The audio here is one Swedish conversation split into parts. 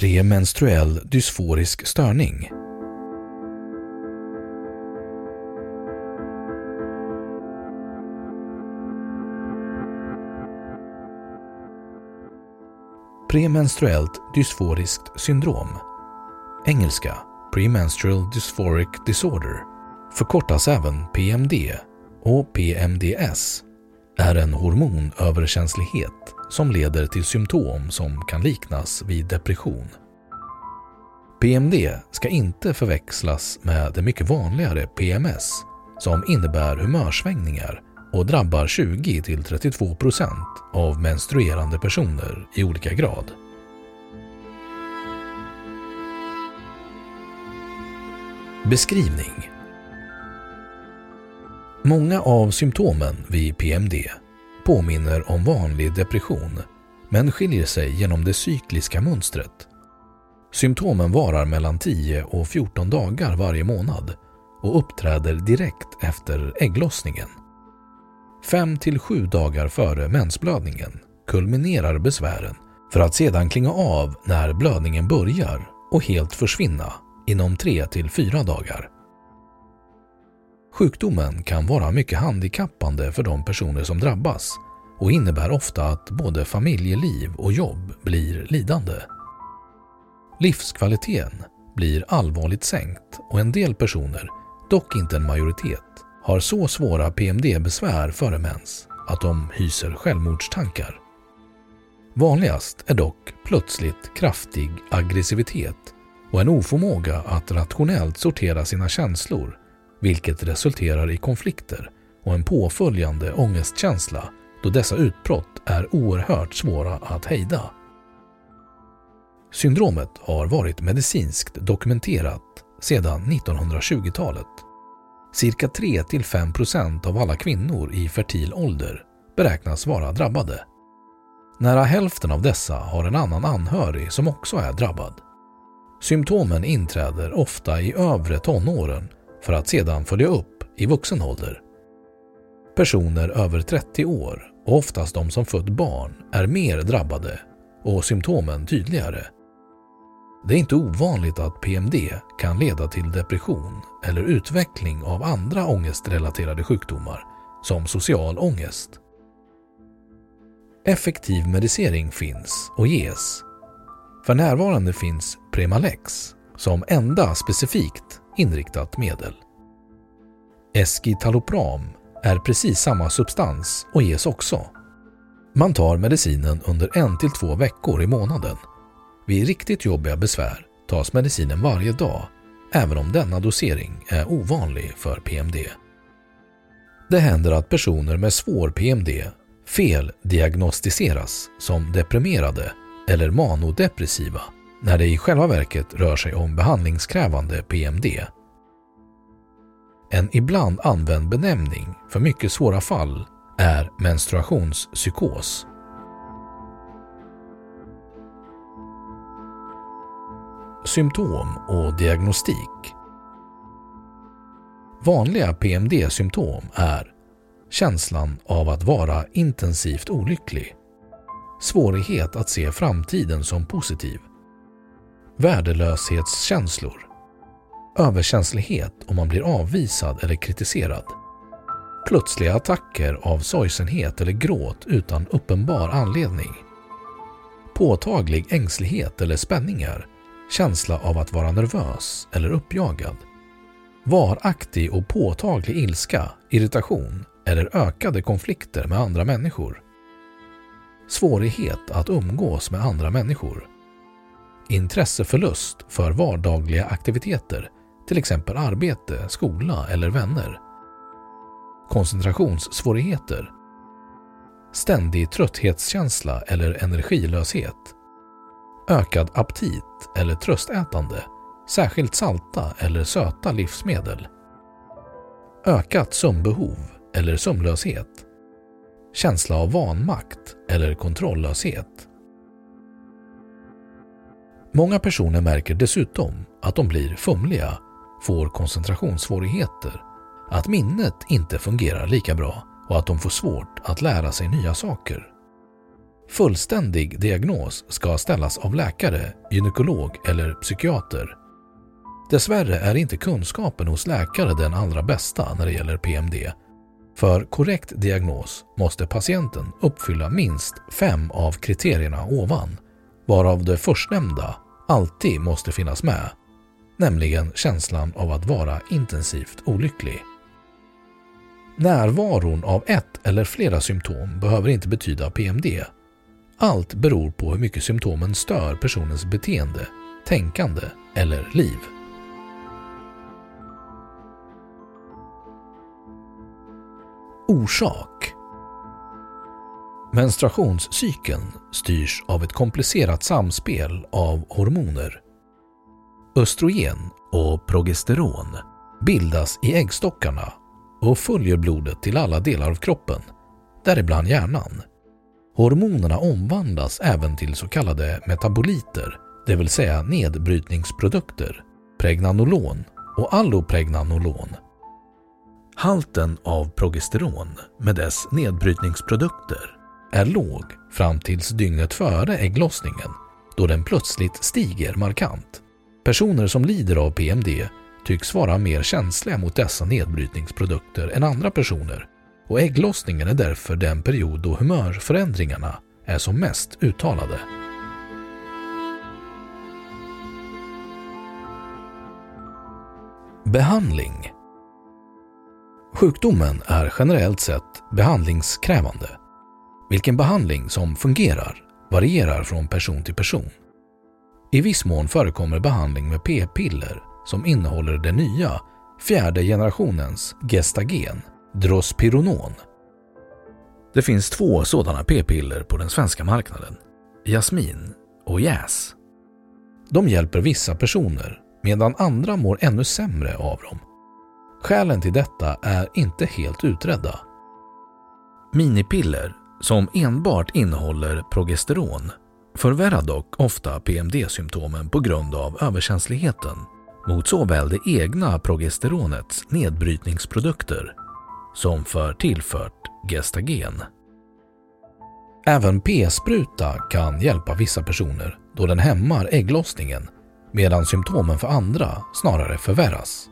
Premenstruell dysforisk störning. Premenstruellt dysforiskt syndrom. Engelska Premenstrual Dysphoric Disorder förkortas även PMD och PMDS är en hormonöverkänslighet som leder till symptom som kan liknas vid depression. PMD ska inte förväxlas med det mycket vanligare PMS som innebär humörsvängningar och drabbar 20-32 % av menstruerande personer i olika grad. Beskrivning Många av symptomen vid PMD påminner om vanlig depression men skiljer sig genom det cykliska mönstret. Symptomen varar mellan 10 och 14 dagar varje månad och uppträder direkt efter ägglossningen. 5 till 7 dagar före mensblödningen kulminerar besvären för att sedan klinga av när blödningen börjar och helt försvinna inom 3 till 4 dagar. Sjukdomen kan vara mycket handikappande för de personer som drabbas och innebär ofta att både familjeliv och jobb blir lidande. Livskvaliteten blir allvarligt sänkt och en del personer, dock inte en majoritet, har så svåra PMD-besvär före mens att de hyser självmordstankar. Vanligast är dock plötsligt kraftig aggressivitet och en oförmåga att rationellt sortera sina känslor vilket resulterar i konflikter och en påföljande ångestkänsla då dessa utbrott är oerhört svåra att hejda. Syndromet har varit medicinskt dokumenterat sedan 1920-talet. Cirka 3-5 % av alla kvinnor i fertil ålder beräknas vara drabbade. Nära hälften av dessa har en annan anhörig som också är drabbad. Symptomen inträder ofta i övre tonåren för att sedan följa upp i vuxen ålder. Personer över 30 år och oftast de som fött barn är mer drabbade och symptomen tydligare. Det är inte ovanligt att PMD kan leda till depression eller utveckling av andra ångestrelaterade sjukdomar som social ångest. Effektiv medicering finns och ges. För närvarande finns Premalex som enda specifikt inriktat medel. Eskitalopram är precis samma substans och ges också. Man tar medicinen under en till två veckor i månaden. Vid riktigt jobbiga besvär tas medicinen varje dag, även om denna dosering är ovanlig för PMD. Det händer att personer med svår PMD feldiagnostiseras som deprimerade eller manodepressiva när det i själva verket rör sig om behandlingskrävande PMD. En ibland använd benämning för mycket svåra fall är menstruationspsykos. Symptom och diagnostik Vanliga PMD-symptom är känslan av att vara intensivt olycklig, svårighet att se framtiden som positiv, värdelöshetskänslor, överkänslighet om man blir avvisad eller kritiserad, plötsliga attacker av sorgsenhet eller gråt utan uppenbar anledning, påtaglig ängslighet eller spänningar, känsla av att vara nervös eller uppjagad, varaktig och påtaglig ilska, irritation eller ökade konflikter med andra människor, svårighet att umgås med andra människor, intresseförlust för vardagliga aktiviteter, till exempel arbete, skola eller vänner, koncentrationssvårigheter, ständig trötthetskänsla eller energilöshet, ökad aptit eller tröstätande, särskilt salta eller söta livsmedel, ökat sömnbehov eller sömnlöshet, känsla av vanmakt eller kontrolllöshet. Många personer märker dessutom att de blir fumliga, får koncentrationssvårigheter, att minnet inte fungerar lika bra och att de får svårt att lära sig nya saker. Fullständig diagnos ska ställas av läkare, gynekolog eller psykiater. Dessvärre är inte kunskapen hos läkare den allra bästa när det gäller PMD. För korrekt diagnos måste patienten uppfylla minst fem av kriterierna ovan, varav det förstnämnda alltid måste finnas med, nämligen känslan av att vara intensivt olycklig. Närvaron av ett eller flera symptom behöver inte betyda PMD allt beror på hur mycket symptomen stör personens beteende, tänkande eller liv. Orsak Menstruationscykeln styrs av ett komplicerat samspel av hormoner. Östrogen och progesteron bildas i äggstockarna och följer blodet till alla delar av kroppen, däribland hjärnan. Hormonerna omvandlas även till så kallade metaboliter, det vill säga nedbrytningsprodukter, pregnanolon och allopregnanolon. Halten av progesteron med dess nedbrytningsprodukter är låg fram tills dygnet före ägglossningen då den plötsligt stiger markant. Personer som lider av PMD tycks vara mer känsliga mot dessa nedbrytningsprodukter än andra personer och ägglossningen är därför den period då humörförändringarna är som mest uttalade. Behandling Sjukdomen är generellt sett behandlingskrävande. Vilken behandling som fungerar varierar från person till person. I viss mån förekommer behandling med p-piller som innehåller det nya fjärde generationens gestagen Drospironon. Det finns två sådana p-piller på den svenska marknaden, Jasmin och Jäs. De hjälper vissa personer medan andra mår ännu sämre av dem. Skälen till detta är inte helt utredda. Minipiller som enbart innehåller progesteron förvärrar dock ofta PMD-symptomen på grund av överkänsligheten mot såväl det egna progesteronets nedbrytningsprodukter som för tillfört gestagen. Även p-spruta kan hjälpa vissa personer då den hämmar ägglossningen medan symptomen för andra snarare förvärras.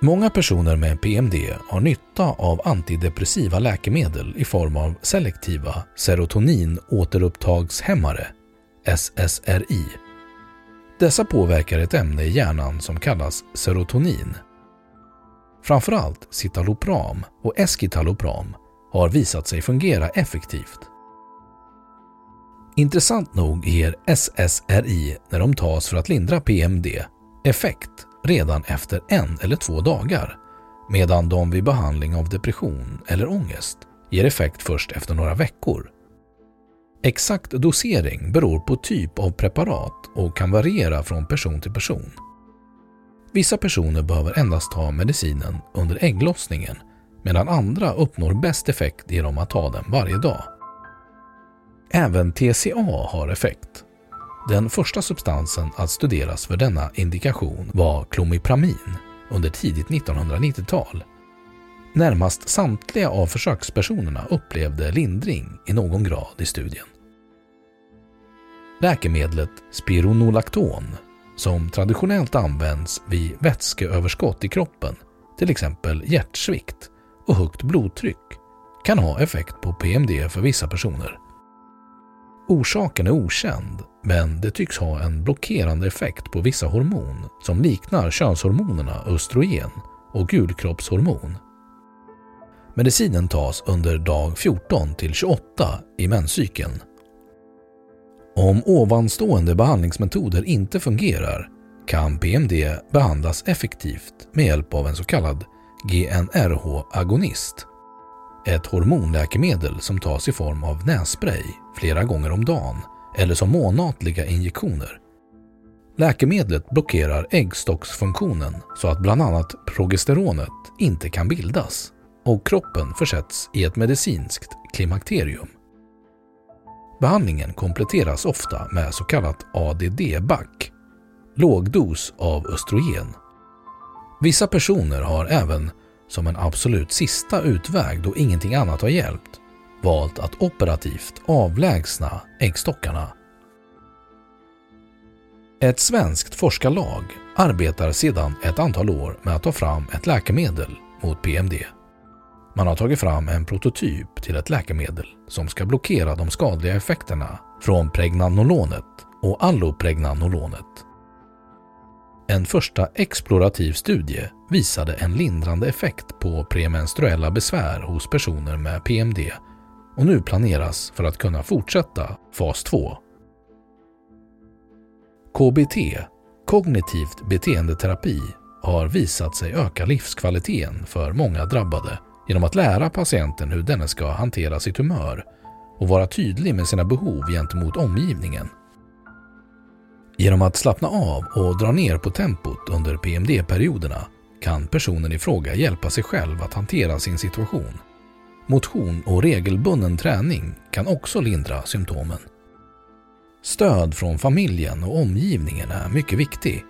Många personer med PMD har nytta av antidepressiva läkemedel i form av selektiva serotoninåterupptagshämmare, SSRI. Dessa påverkar ett ämne i hjärnan som kallas serotonin. Framförallt citalopram och escitalopram har visat sig fungera effektivt. Intressant nog ger SSRI när de tas för att lindra PMD effekt redan efter en eller två dagar medan de vid behandling av depression eller ångest ger effekt först efter några veckor. Exakt dosering beror på typ av preparat och kan variera från person till person. Vissa personer behöver endast ta medicinen under ägglossningen medan andra uppnår bäst effekt genom att ta den varje dag. Även TCA har effekt. Den första substansen att studeras för denna indikation var klomipramin under tidigt 1990-tal. Närmast samtliga av försökspersonerna upplevde lindring i någon grad i studien. Läkemedlet spironolakton, som traditionellt används vid vätskeöverskott i kroppen, till exempel hjärtsvikt och högt blodtryck, kan ha effekt på PMD för vissa personer. Orsaken är okänd, men det tycks ha en blockerande effekt på vissa hormon som liknar könshormonerna östrogen och gulkroppshormon. Medicinen tas under dag 14 till 28 i menscykeln. Om ovanstående behandlingsmetoder inte fungerar kan PMD behandlas effektivt med hjälp av en så kallad GnRH-agonist ett hormonläkemedel som tas i form av nässpray flera gånger om dagen eller som månatliga injektioner. Läkemedlet blockerar äggstocksfunktionen så att bland annat progesteronet inte kan bildas och kroppen försätts i ett medicinskt klimakterium. Behandlingen kompletteras ofta med så kallat ADD-back, lågdos av östrogen. Vissa personer har även som en absolut sista utväg då ingenting annat har hjälpt, valt att operativt avlägsna äggstockarna. Ett svenskt forskarlag arbetar sedan ett antal år med att ta fram ett läkemedel mot PMD. Man har tagit fram en prototyp till ett läkemedel som ska blockera de skadliga effekterna från pregnanolonet och allopregnanolonet en första explorativ studie visade en lindrande effekt på premenstruella besvär hos personer med PMD och nu planeras för att kunna fortsätta fas 2. KBT, kognitivt beteendeterapi, har visat sig öka livskvaliteten för många drabbade genom att lära patienten hur denne ska hantera sitt humör och vara tydlig med sina behov gentemot omgivningen Genom att slappna av och dra ner på tempot under PMD-perioderna kan personen i fråga hjälpa sig själv att hantera sin situation. Motion och regelbunden träning kan också lindra symptomen. Stöd från familjen och omgivningen är mycket viktig.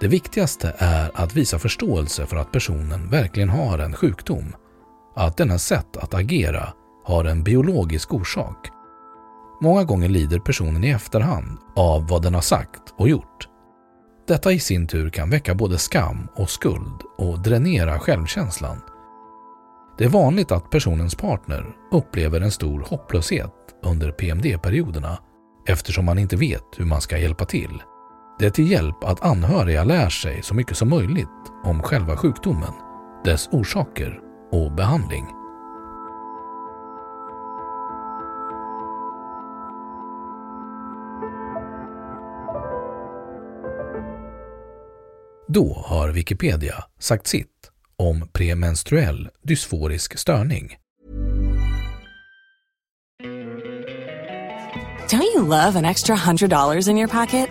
Det viktigaste är att visa förståelse för att personen verkligen har en sjukdom, att denna sätt att agera har en biologisk orsak Många gånger lider personen i efterhand av vad den har sagt och gjort. Detta i sin tur kan väcka både skam och skuld och dränera självkänslan. Det är vanligt att personens partner upplever en stor hopplöshet under PMD-perioderna eftersom man inte vet hur man ska hjälpa till. Det är till hjälp att anhöriga lär sig så mycket som möjligt om själva sjukdomen, dess orsaker och behandling. Då har Wikipedia sagt sitt om premenstruell dysforisk störning. Don't you love an extra $100 in your pocket?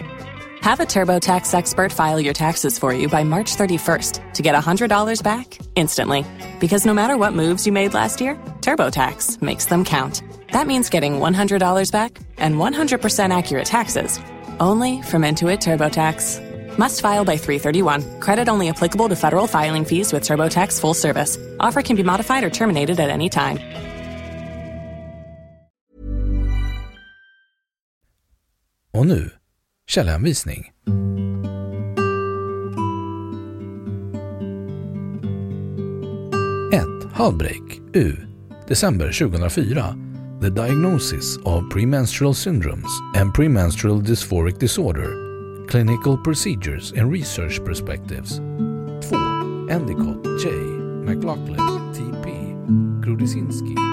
Have a TurboTax expert file your taxes for you by March 31st to get $100 back instantly. Because no matter what moves you made last year, TurboTax makes them count. That means getting $100 back and 100% accurate taxes only from Intuit TurboTax. Must file by 331. Credit only applicable to federal filing fees with TurboTax full service. Offer can be modified or terminated at any time. Och nu, källhänvisning. 1. Halbreak, U. December 2004. The Diagnosis of Premenstrual Syndromes and Premenstrual Dysphoric Disorder Clinical Procedures and Research Perspectives 2. Endicott, J. McLaughlin, T.P. Grudisinski,